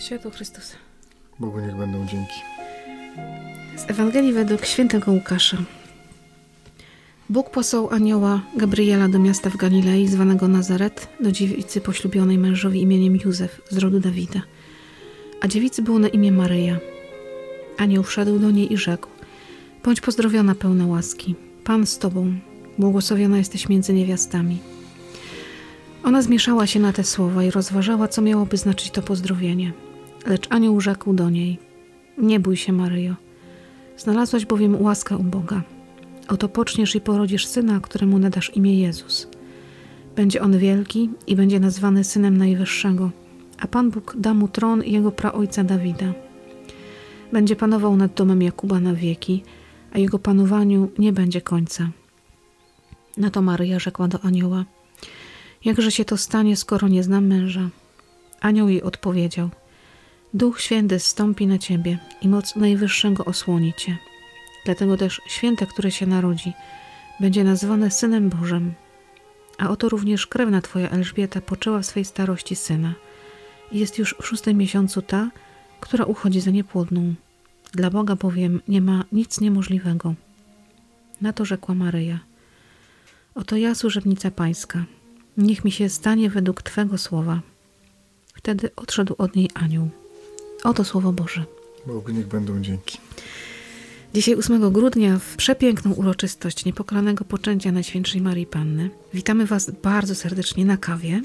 Światło Chrystusa. Bogu niech będą dzięki. Z Ewangelii według świętego Łukasza. Bóg posłał anioła Gabriela do miasta w Galilei zwanego Nazaret, do dziewicy poślubionej mężowi imieniem Józef z rodu Dawida. A dziewicy było na imię Maryja. Anioł wszedł do niej i rzekł: Bądź pozdrowiona, pełna łaski. Pan z tobą, błogosławiona jesteś między niewiastami. Ona zmieszała się na te słowa i rozważała, co miałoby znaczyć to pozdrowienie. Lecz anioł rzekł do niej: Nie bój się, Maryjo. Znalazłaś bowiem łaskę u Boga. Oto poczniesz i porodzisz syna, któremu nadasz imię Jezus. Będzie on wielki i będzie nazwany synem Najwyższego, a Pan Bóg da mu tron jego praojca Dawida. Będzie panował nad domem Jakuba na wieki, a jego panowaniu nie będzie końca. Na to Maryja rzekła do anioła: Jakże się to stanie, skoro nie znam męża? Anioł jej odpowiedział: Duch Święty zstąpi na ciebie i moc Najwyższego osłoni cię. Dlatego też święte, które się narodzi, będzie nazwane Synem Bożym. A oto również krewna twoja Elżbieta poczęła w swej starości syna. Jest już w szóstym miesiącu ta, która uchodzi za niepłodną. Dla Boga bowiem nie ma nic niemożliwego. Na to rzekła Maryja. Oto ja, służebnica pańska. Niech mi się stanie według Twego słowa. Wtedy odszedł od niej anioł. Oto słowo Boże. Bogu niech będą dzięki. Dzisiaj 8 grudnia w przepiękną uroczystość niepokalanego poczęcia Najświętszej Marii Panny. Witamy Was bardzo serdecznie na kawie,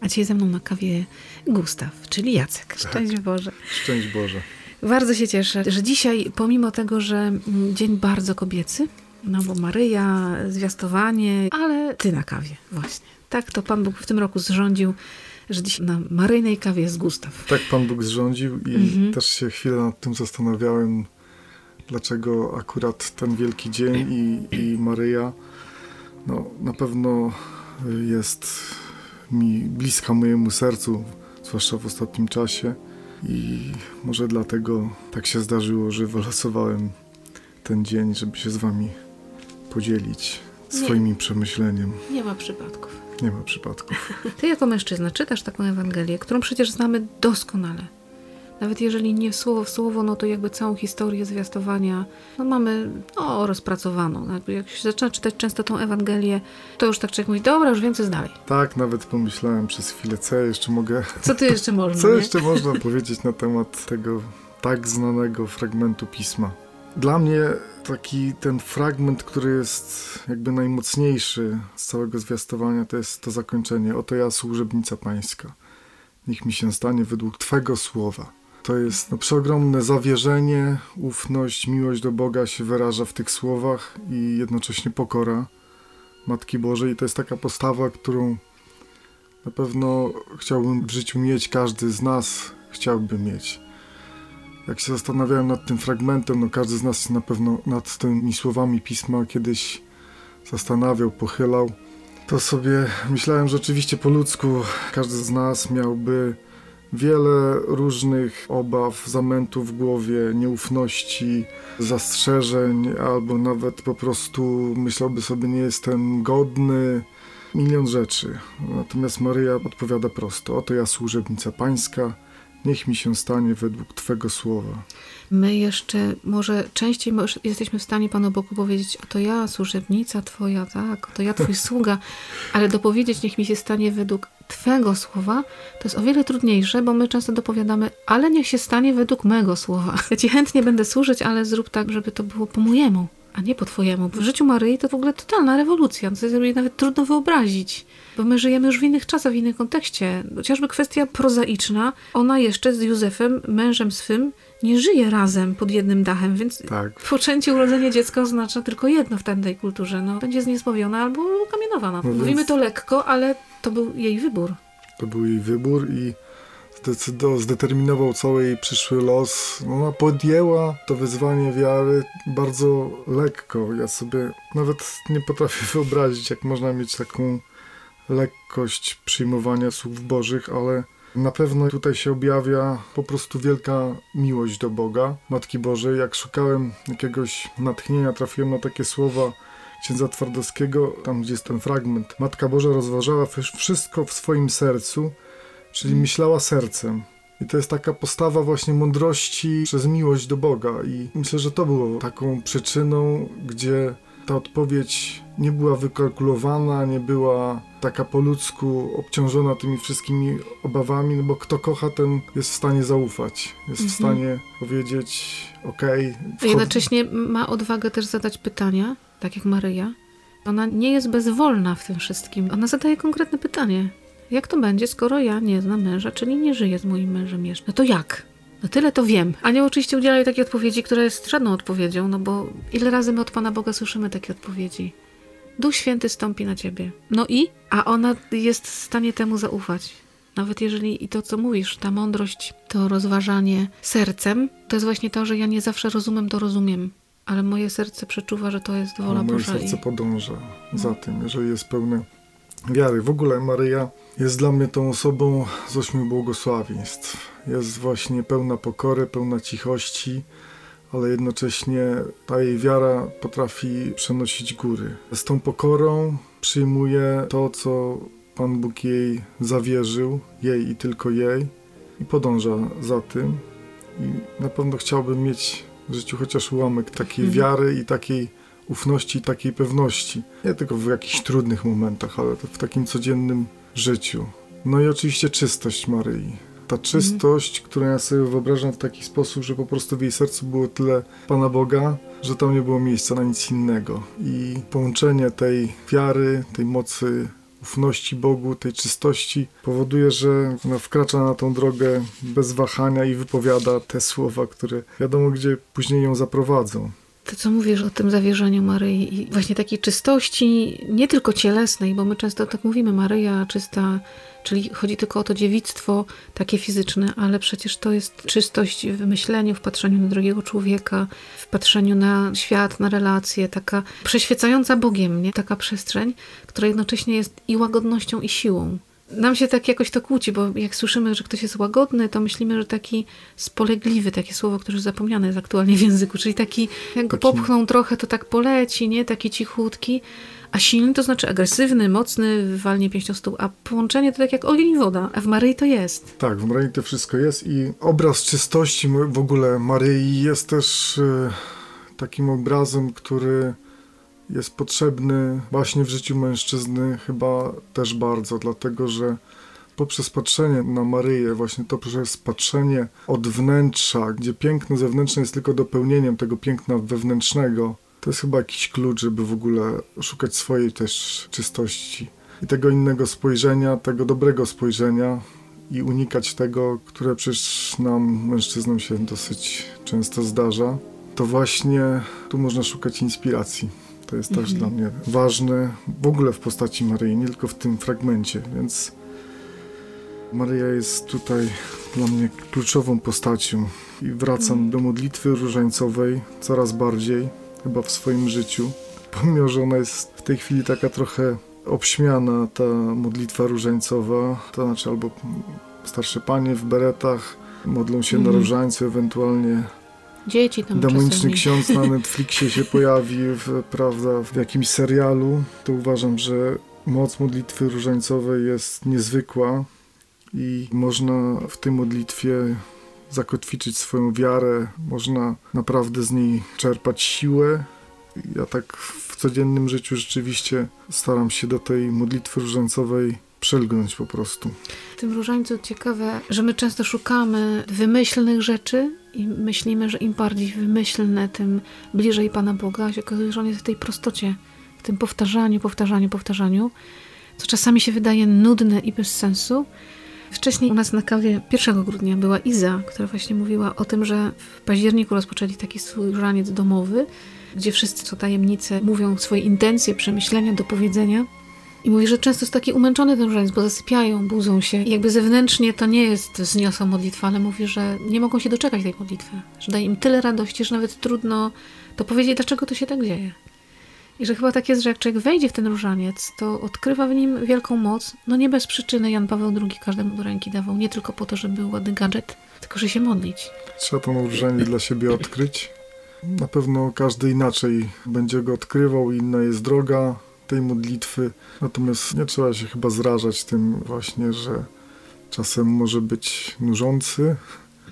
a dzisiaj ze mną na kawie Gustaw, czyli Jacek. Szczęść tak. Boże. Szczęść Boże. Bardzo się cieszę, że dzisiaj, pomimo tego, że mm, dzień bardzo kobiecy, no bo Maryja, zwiastowanie, ale Ty na kawie właśnie. Tak to Pan Bóg w tym roku zrządził że dziś na maryjnej kawie jest Gustaw. Tak Pan Bóg zrządził i mhm. też się chwilę nad tym zastanawiałem, dlaczego akurat ten wielki dzień i, i Maryja no, na pewno jest mi bliska mojemu sercu, zwłaszcza w ostatnim czasie. I może dlatego tak się zdarzyło, że wylosowałem ten dzień, żeby się z wami podzielić swoimi nie, przemyśleniem. Nie ma przypadków. Nie ma przypadków. Ty jako mężczyzna czytasz taką Ewangelię, którą przecież znamy doskonale. Nawet jeżeli nie słowo w słowo, no to jakby całą historię zwiastowania no mamy no, rozpracowaną. Jak się zaczyna czytać często tą Ewangelię, to już tak człowiek mówi, dobra, już wiem co jest dalej. Tak, nawet pomyślałem przez chwilę, co jeszcze mogę... Co tu jeszcze można, Co nie? jeszcze można powiedzieć na temat tego tak znanego fragmentu Pisma. Dla mnie taki ten fragment, który jest jakby najmocniejszy z całego zwiastowania, to jest to zakończenie. Oto ja, służebnica pańska. Niech mi się stanie według Twego słowa. To jest no, przeogromne zawierzenie, ufność, miłość do Boga się wyraża w tych słowach i jednocześnie pokora Matki Bożej. To jest taka postawa, którą na pewno chciałbym w życiu mieć, każdy z nas chciałby mieć. Jak się zastanawiałem nad tym fragmentem, no każdy z nas się na pewno nad tymi słowami pisma kiedyś zastanawiał, pochylał, to sobie myślałem, że oczywiście po ludzku. Każdy z nas miałby wiele różnych obaw, zamętów w głowie, nieufności, zastrzeżeń, albo nawet po prostu myślałby sobie, nie jestem godny, milion rzeczy. Natomiast Maryja odpowiada prosto: Oto ja, służebnica Pańska. Niech mi się stanie według Twego słowa. My jeszcze może częściej jesteśmy w stanie Panu Bogu powiedzieć, oto ja, służebnica Twoja, tak, to ja Twój sługa, ale dopowiedzieć, niech mi się stanie według Twego słowa, to jest o wiele trudniejsze, bo my często dopowiadamy, ale niech się stanie według mego słowa. Ja Ci chętnie będę służyć, ale zrób tak, żeby to było po mojemu, a nie po Twojemu. W życiu Maryi to w ogóle totalna rewolucja, to sobie nawet trudno wyobrazić bo my żyjemy już w innych czasach, w innym kontekście. Chociażby kwestia prozaiczna, ona jeszcze z Józefem, mężem swym, nie żyje razem pod jednym dachem, więc tak. poczęcie, urodzenie dziecka oznacza tylko jedno w tamtej kulturze. No, będzie zniesławiona albo kamienowana. No Mówimy to lekko, ale to był jej wybór. To był jej wybór i zdeterminował cały jej przyszły los. Ona podjęła to wyzwanie wiary bardzo lekko. Ja sobie nawet nie potrafię wyobrazić, jak można mieć taką lekkość przyjmowania słów Bożych, ale na pewno tutaj się objawia po prostu wielka miłość do Boga, Matki Bożej. Jak szukałem jakiegoś natchnienia, trafiłem na takie słowa, księdza Twardowskiego, tam gdzie jest ten fragment. Matka Boża rozważała wszystko w swoim sercu, czyli mm. myślała sercem. I to jest taka postawa właśnie mądrości przez miłość do Boga. I myślę, że to było taką przyczyną, gdzie ta odpowiedź nie była wykalkulowana, nie była taka po ludzku obciążona tymi wszystkimi obawami, no bo kto kocha, ten jest w stanie zaufać, jest mhm. w stanie powiedzieć okej. Okay, jednocześnie ma odwagę też zadać pytania, tak jak Maryja. Ona nie jest bezwolna w tym wszystkim. Ona zadaje konkretne pytanie. Jak to będzie, skoro ja nie znam męża, czyli nie żyję z moim mężem jeszcze? No to jak? No tyle to wiem. Anioł oczywiście udziela takiej odpowiedzi, która jest żadną odpowiedzią, no bo ile razy my od Pana Boga słyszymy takie odpowiedzi? Duch Święty stąpi na ciebie. No i? A ona jest w stanie temu zaufać. Nawet jeżeli i to, co mówisz, ta mądrość, to rozważanie sercem, to jest właśnie to, że ja nie zawsze rozumiem, to rozumiem. Ale moje serce przeczuwa, że to jest wola moje Boża. Moje serce i... podąża no. za tym, jeżeli jest pełne wiary. W ogóle Maryja jest dla mnie tą osobą z ośmiu błogosławieństw. Jest właśnie pełna pokory, pełna cichości, ale jednocześnie ta jej wiara potrafi przenosić góry. Z tą pokorą przyjmuje to, co Pan Bóg jej zawierzył, jej i tylko jej, i podąża za tym. I na pewno chciałbym mieć w życiu chociaż ułamek takiej mhm. wiary i takiej ufności i takiej pewności. Nie tylko w jakichś trudnych momentach, ale w takim codziennym życiu. No i oczywiście czystość Maryi. Ta czystość, którą ja sobie wyobrażam w taki sposób, że po prostu w jej sercu było tyle Pana Boga, że tam nie było miejsca na nic innego. I połączenie tej wiary, tej mocy ufności Bogu, tej czystości powoduje, że ona wkracza na tą drogę bez wahania i wypowiada te słowa, które wiadomo gdzie później ją zaprowadzą. To, co mówisz o tym zawierzeniu Maryi i właśnie takiej czystości, nie tylko cielesnej, bo my często tak mówimy, Maryja czysta, czyli chodzi tylko o to dziewictwo takie fizyczne, ale przecież to jest czystość w myśleniu, w patrzeniu na drugiego człowieka, w patrzeniu na świat, na relacje, taka przeświecająca Bogiem, nie? Taka przestrzeń, która jednocześnie jest i łagodnością, i siłą. Nam się tak jakoś to kłóci, bo jak słyszymy, że ktoś jest łagodny, to myślimy, że taki spolegliwy, takie słowo, które już zapomniane jest aktualnie w języku, czyli taki, jak go popchną trochę, to tak poleci, nie? Taki cichutki. A silny to znaczy agresywny, mocny, walnie pięścią stół, a połączenie to tak jak ogień i woda, a w Maryi to jest. Tak, w Maryi to wszystko jest i obraz czystości w ogóle Maryi jest też e, takim obrazem, który jest potrzebny właśnie w życiu mężczyzny chyba też bardzo, dlatego że poprzez patrzenie na Maryję, właśnie to przez patrzenie od wnętrza, gdzie piękno zewnętrzne jest tylko dopełnieniem tego piękna wewnętrznego, to jest chyba jakiś klucz, żeby w ogóle szukać swojej też czystości i tego innego spojrzenia, tego dobrego spojrzenia i unikać tego, które przecież nam, mężczyznom się dosyć często zdarza, to właśnie tu można szukać inspiracji. To jest też mhm. dla mnie ważne w ogóle w postaci Maryi, nie tylko w tym fragmencie, więc Maryja jest tutaj dla mnie kluczową postacią i wracam mhm. do modlitwy różańcowej coraz bardziej, chyba w swoim życiu, pomimo, że ona jest w tej chwili taka trochę obśmiana, ta modlitwa różańcowa, to znaczy albo starsze panie w beretach modlą się na mhm. różańcu, ewentualnie Dzieci tam Demoniczny ksiądz na Netflixie się pojawi, w, prawda, w jakimś serialu, to uważam, że moc modlitwy różańcowej jest niezwykła i można w tej modlitwie zakotwiczyć swoją wiarę, można naprawdę z niej czerpać siłę. Ja tak w codziennym życiu rzeczywiście staram się do tej modlitwy różańcowej przelgnąć po prostu. W tym różańcu ciekawe, że my często szukamy wymyślnych rzeczy i myślimy, że im bardziej wymyślne, tym bliżej Pana Boga, się okazuje, że On jest w tej prostocie, w tym powtarzaniu, powtarzaniu, powtarzaniu, co czasami się wydaje nudne i bez sensu. Wcześniej u nas na kawie 1 grudnia była Iza, która właśnie mówiła o tym, że w październiku rozpoczęli taki swój różaniec domowy, gdzie wszyscy co tajemnice mówią swoje intencje, przemyślenia, do powiedzenia i mówi, że często jest taki umęczony ten różaniec, bo zasypiają, budzą się. I jakby zewnętrznie to nie jest zniosą modlitwa, ale mówi, że nie mogą się doczekać tej modlitwy. Że daje im tyle radości, że nawet trudno to powiedzieć, dlaczego to się tak dzieje. I że chyba tak jest, że jak człowiek wejdzie w ten różaniec, to odkrywa w nim wielką moc. No nie bez przyczyny Jan Paweł II każdemu do ręki dawał. Nie tylko po to, żeby był ładny gadżet, tylko że się modlić. Trzeba to różanie dla siebie odkryć Na pewno każdy inaczej będzie go odkrywał, inna jest droga tej modlitwy. Natomiast nie trzeba się chyba zrażać tym właśnie, że czasem może być nużący.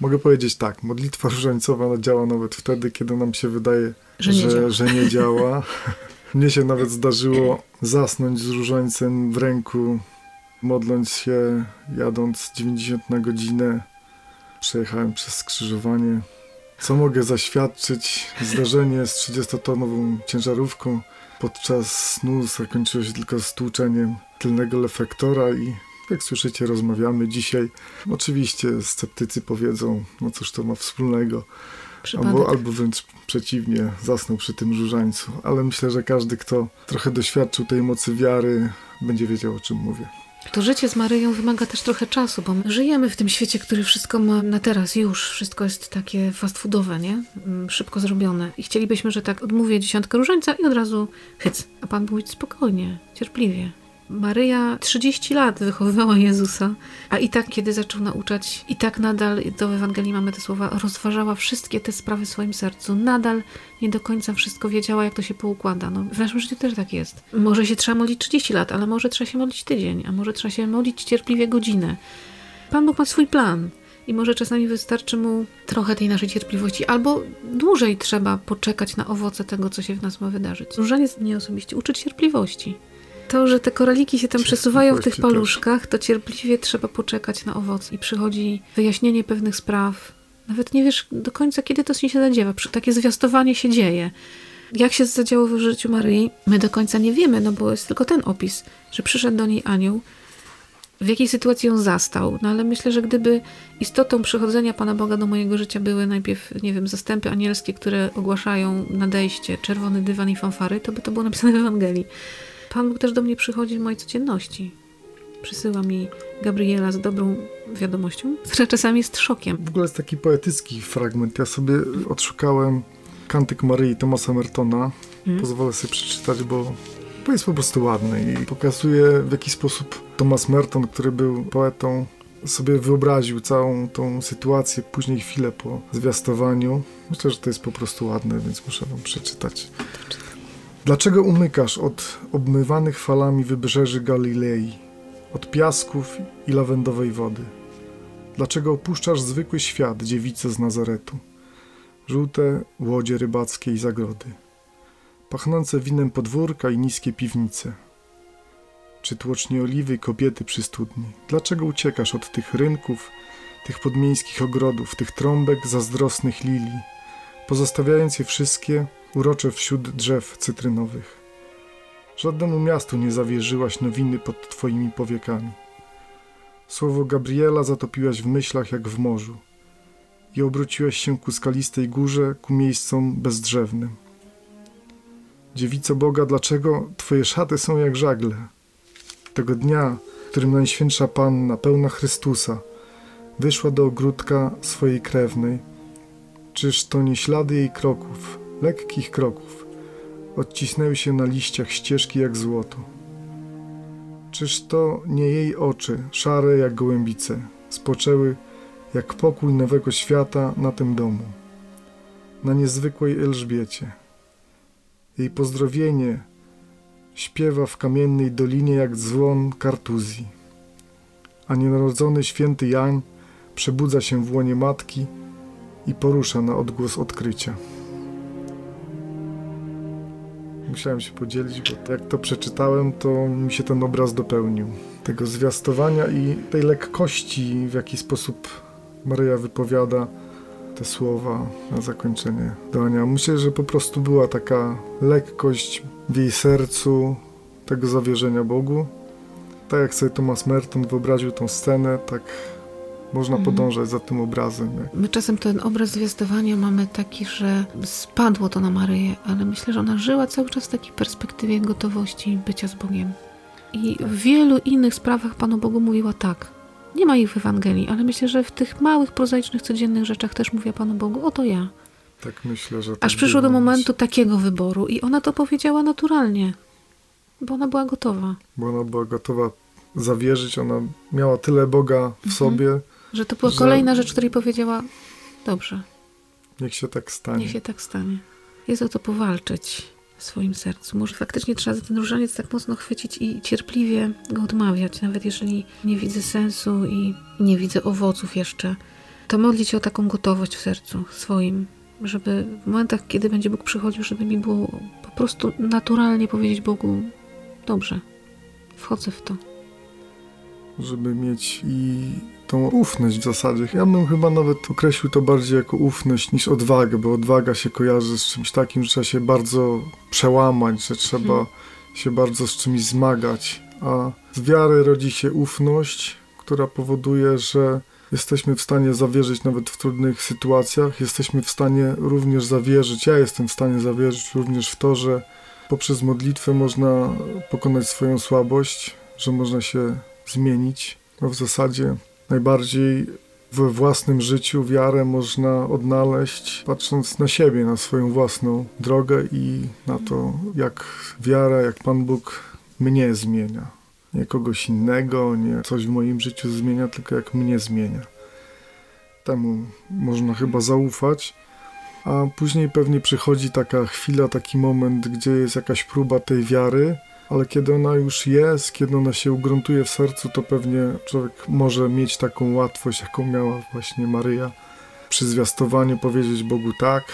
Mogę powiedzieć tak, modlitwa różańcowa działa nawet wtedy, kiedy nam się wydaje, Że nie działa. że nie działa. Mnie się nawet zdarzyło zasnąć z różańcem w ręku, modląc się, jadąc 90 na godzinę. Przejechałem przez skrzyżowanie. Co mogę zaświadczyć? Zdarzenie z 30-tonową ciężarówką podczas snu zakończyło się tylko stłuczeniem tylnego lefektora i jak słyszycie, rozmawiamy dzisiaj. Oczywiście sceptycy powiedzą, no cóż to ma wspólnego, Przypadek. albo, albo wręcz przeciwnie, zasnął przy tym różańcu. Ale myślę, że każdy, kto trochę doświadczył tej mocy wiary, będzie wiedział, o czym mówię. To życie z Maryją wymaga też trochę czasu, bo my żyjemy w tym świecie, który wszystko ma na teraz, już. Wszystko jest takie fast foodowe, nie? Mm, Szybko zrobione. I chcielibyśmy, że tak odmówię dziesiątkę różańca i od razu hyc. A Pan mówi spokojnie, cierpliwie. Maryja 30 lat wychowywała Jezusa, a i tak, kiedy zaczął nauczać, i tak nadal, w Ewangelii mamy te słowa, rozważała wszystkie te sprawy w swoim sercu. Nadal nie do końca wszystko wiedziała, jak to się poukłada. No, w naszym życiu też tak jest. Może się trzeba modlić 30 lat, ale może trzeba się modlić tydzień, a może trzeba się modlić cierpliwie godzinę. Pan Bóg ma swój plan. I może czasami wystarczy mu trochę tej naszej cierpliwości, albo dłużej trzeba poczekać na owoce tego, co się w nas ma wydarzyć. Różaniec mnie osobiście uczy cierpliwości. To, że te koraliki się tam przesuwają w tych paluszkach, to cierpliwie trzeba poczekać na owoc i przychodzi wyjaśnienie pewnych spraw. Nawet nie wiesz do końca, kiedy to się zadziewa. Takie zwiastowanie się dzieje. Jak się zadziało w życiu Maryi, my do końca nie wiemy, no bo jest tylko ten opis, że przyszedł do niej anioł, w jakiej sytuacji ją zastał. No ale myślę, że gdyby istotą przychodzenia Pana Boga do mojego życia były najpierw, nie wiem, zastępy anielskie, które ogłaszają nadejście, czerwony dywan i fanfary, to by to było napisane w Ewangelii. Pan Bóg też do mnie przychodzi w mojej codzienności. Przysyła mi Gabriela z dobrą wiadomością, która czasami jest szokiem. W ogóle jest taki poetycki fragment. Ja sobie odszukałem Kantyk Maryi Tomasa Mertona. Mm. Pozwolę sobie przeczytać, bo, bo jest po prostu ładny i pokazuje w jaki sposób Thomas Merton, który był poetą, sobie wyobraził całą tą sytuację później chwilę po zwiastowaniu. Myślę, że to jest po prostu ładne, więc muszę wam przeczytać. Dlaczego umykasz od obmywanych falami wybrzeży Galilei, od piasków i lawendowej wody? Dlaczego opuszczasz zwykły świat, dziewico z Nazaretu? Żółte łodzie rybackie i zagrody, pachnące winem podwórka i niskie piwnice. Czy tłocznie oliwy kobiety przy studni? Dlaczego uciekasz od tych rynków, tych podmiejskich ogrodów, tych trąbek zazdrosnych lilii, pozostawiając je wszystkie urocze wśród drzew cytrynowych? Żadnemu miastu nie zawierzyłaś nowiny pod twoimi powiekami. Słowo Gabriela zatopiłaś w myślach jak w morzu i obróciłaś się ku skalistej górze, ku miejscom bezdrzewnym. Dziewico Boga, dlaczego twoje szaty są jak żagle? Tego dnia, w którym Najświętsza Panna, pełna Chrystusa, wyszła do ogródka swojej krewnej, czyż to nie ślady jej kroków, lekkich kroków, odcisnęły się na liściach ścieżki jak złoto? Czyż to nie jej oczy, szare jak gołębice, spoczęły jak pokój nowego świata na tym domu, na niezwykłej Elżbiecie. Jej pozdrowienie śpiewa w kamiennej dolinie jak dzwon kartuzji, a nienarodzony święty Jan przebudza się w łonie matki i porusza na odgłos odkrycia. Musiałem się podzielić, bo jak to przeczytałem, to mi się ten obraz dopełnił. Tego zwiastowania i tej lekkości, w jaki sposób Maryja wypowiada te słowa na zakończenie dania. Myślę, że po prostu była taka lekkość w jej sercu tego zawierzenia Bogu. Tak jak sobie Thomas Merton wyobraził tą scenę, tak można Mhm. podążać za tym obrazem. Jak My czasem ten obraz zwiastowania mamy taki, że spadło to na Maryję, ale myślę, że ona żyła cały czas w takiej perspektywie gotowości bycia z Bogiem. I w wielu innych sprawach Panu Bogu mówiła tak. Nie ma ich w Ewangelii, ale myślę, że w tych małych, prozaicznych, codziennych rzeczach też mówiła Panu Bogu, oto ja. Tak myślę, że. Aż tak przyszło do momentu takiego wyboru i ona to powiedziała naturalnie, bo ona była gotowa. Bo ona była gotowa zawierzyć, ona miała tyle Boga w Mhm. sobie. Że to była Że- kolejna rzecz, której powiedziała, dobrze. Niech się tak stanie. Niech się tak stanie. Jest o to powalczyć w swoim sercu. Może faktycznie trzeba za ten różaniec tak mocno chwycić i cierpliwie go odmawiać, nawet jeżeli nie widzę sensu i nie widzę owoców jeszcze. To modlić się o taką gotowość w sercu swoim, żeby w momentach, kiedy będzie Bóg przychodził, żeby mi było po prostu naturalnie powiedzieć Bogu: Dobrze, wchodzę w to. Żeby mieć i tą ufność w zasadzie. Ja bym chyba nawet określił to bardziej jako ufność niż odwagę, bo odwaga się kojarzy z czymś takim, że trzeba się bardzo przełamać, że trzeba hmm. się bardzo z czymś zmagać. A z wiary rodzi się ufność, która powoduje, że jesteśmy w stanie zawierzyć nawet w trudnych sytuacjach. Jesteśmy w stanie również zawierzyć, ja jestem w stanie zawierzyć również w to, że poprzez modlitwę można pokonać swoją słabość, że można się zmienić. No w zasadzie najbardziej we własnym życiu wiarę można odnaleźć patrząc na siebie, na swoją własną drogę i na to, jak wiara, jak Pan Bóg mnie zmienia. Nie kogoś innego, nie coś w moim życiu zmienia, tylko jak mnie zmienia. Temu można chyba zaufać. A później pewnie przychodzi taka chwila, taki moment, gdzie jest jakaś próba tej wiary, ale kiedy ona już jest, kiedy ona się ugruntuje w sercu, to pewnie człowiek może mieć taką łatwość, jaką miała właśnie Maryja. Przy zwiastowaniu powiedzieć Bogu tak,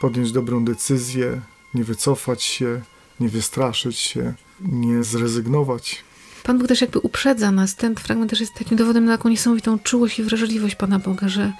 podjąć dobrą decyzję, nie wycofać się, nie wystraszyć się, nie zrezygnować. Pan Bóg też jakby uprzedza nas. Ten fragment też jest takim dowodem na taką niesamowitą czułość i wrażliwość Pana Boga, że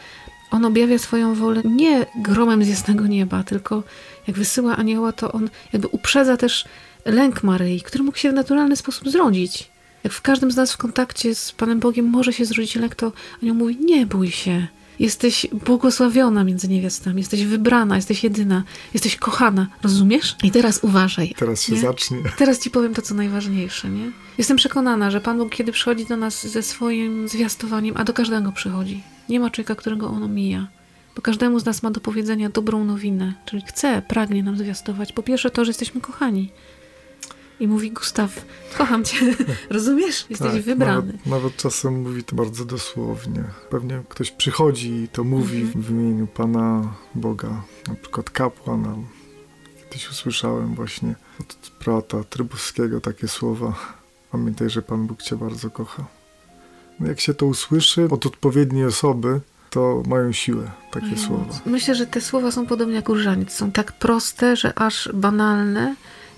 On objawia swoją wolę nie gromem z jasnego nieba, tylko jak wysyła anioła, to On jakby uprzedza też lęk Maryi, który mógł się w naturalny sposób zrodzić. Jak w każdym z nas w kontakcie z Panem Bogiem może się zrodzić lęk, to anioł mówi, nie bój się. Jesteś błogosławiona między niewiastami, jesteś wybrana, jesteś jedyna, jesteś kochana. Rozumiesz? I teraz uważaj. Teraz się nie? zacznie. Teraz ci powiem to, co najważniejsze, nie? Jestem przekonana, że Pan Bóg, kiedy przychodzi do nas ze swoim zwiastowaniem, a do każdego przychodzi, nie ma człowieka, którego ono mija. Bo każdemu z nas ma do powiedzenia dobrą nowinę, czyli chce, pragnie nam zwiastować. Po pierwsze to, że jesteśmy kochani i mówi Gustaw, kocham cię, rozumiesz? Jesteś tak, wybrany. Nawet, nawet, czasem mówi to bardzo dosłownie. Pewnie ktoś przychodzi i to mówi mhm. w imieniu Pana Boga, na przykład kapłana. Kiedyś usłyszałem właśnie od brata Trybowskiego takie słowa. Pamiętaj, że Pan Bóg cię bardzo kocha. No jak się to usłyszy od odpowiedniej osoby, to mają siłę takie Mają słowa. Myślę, że te słowa są podobnie jak różaniec. Są tak proste, że aż banalne,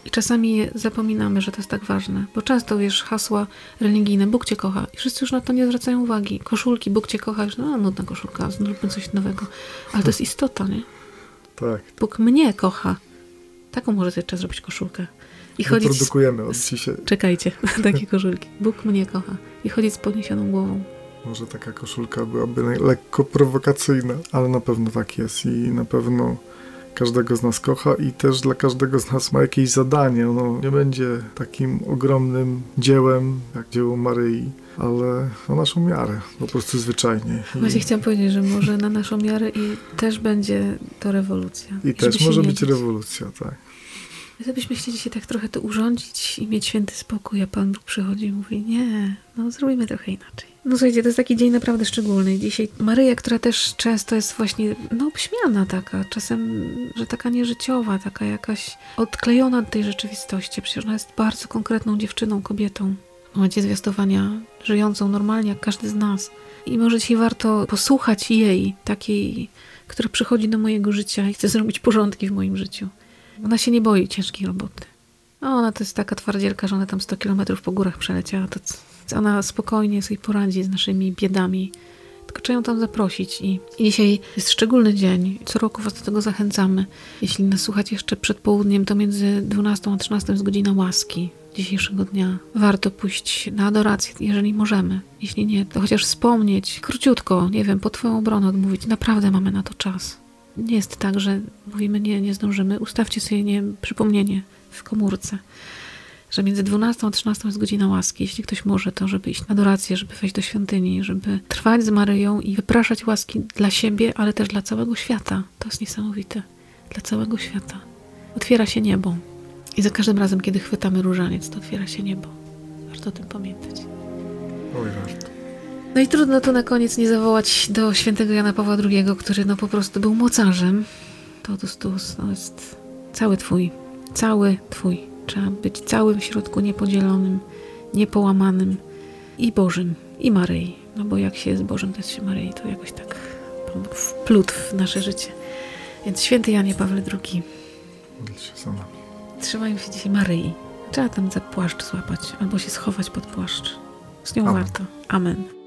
i czasami zapominamy, że to jest tak ważne, bo często wiesz hasła religijne, Bóg cię kocha i wszyscy już na to nie zwracają uwagi. Koszulki, Bóg cię kocha, już no nudna koszulka, zróbmy coś nowego. Ale to jest istota, nie? Tak. Bóg mnie kocha. Taką może jeszcze zrobić koszulkę. I chodzić produkujemy od dzisiaj. Czekajcie, takie koszulki. Bóg mnie kocha. I chodzić z podniesioną głową. Może taka koszulka byłaby lekko prowokacyjna, ale na pewno tak jest i na pewno każdego z nas kocha i też dla każdego z nas ma jakieś zadanie. Ono nie będzie takim ogromnym dziełem jak dzieło Maryi, ale na naszą miarę, po prostu zwyczajnie. Właśnie I... chciałam powiedzieć, że może na naszą miarę i też będzie to rewolucja. I też może być rewolucja, tak. Gdybyśmy chcieli się tak trochę to urządzić i mieć święty spokój, a Pan Bóg przychodzi i mówi, nie, no zrobimy trochę inaczej. No słuchajcie, to jest taki dzień naprawdę szczególny. Dzisiaj Maryja, która też często jest właśnie, no obśmiana taka, czasem, że taka nieżyciowa, taka jakaś odklejona od tej rzeczywistości. Przecież ona jest bardzo konkretną dziewczyną, kobietą. W momencie zwiastowania, żyjącą normalnie jak każdy z nas. I może dzisiaj warto posłuchać jej, takiej, która przychodzi do mojego życia i chce zrobić porządki w moim życiu. Ona się nie boi ciężkiej roboty. Ona to jest taka twardzielka, że ona tam 100 kilometrów po górach przeleciała. To ona spokojnie sobie poradzi z naszymi biedami. Tylko trzeba ją tam zaprosić. I, I dzisiaj jest szczególny dzień. Co roku Was do tego zachęcamy. Jeśli nas słuchać jeszcze przed południem, to między 12 a 13 jest godzina łaski dzisiejszego dnia. Warto pójść na adorację, jeżeli możemy. Jeśli nie, to chociaż wspomnieć, króciutko, nie wiem, po Twoją obronę odmówić. Naprawdę mamy na to czas. Nie jest tak, że mówimy nie, nie zdążymy. Ustawcie sobie nie, przypomnienie w komórce że między 12 a 13 jest godzina łaski. Jeśli ktoś może, to żeby iść na adorację, żeby wejść do świątyni, żeby trwać z Maryją i wypraszać łaski dla siebie, ale też dla całego świata. To jest niesamowite. Dla całego świata. Otwiera się niebo. I za każdym razem, kiedy chwytamy różaniec, to otwiera się niebo. Warto o tym pamiętać. Oj, warto. No i trudno tu na koniec nie zawołać do świętego Jana Pawła II, który no po prostu był mocarzem. Totus tuus, no jest cały twój, cały twój. Trzeba być całym w środku niepodzielonym, niepołamanym i Bożym, i Maryi. No bo jak się jest Bożym, to jest się Maryi, to jakoś tak wplótł w nasze życie. Więc święty Janie Pawle II, Módl się za nami. trzymajmy się dzisiaj Maryi. Trzeba tam za płaszcz złapać, albo się schować pod płaszcz. Z nią Amen. warto. Amen.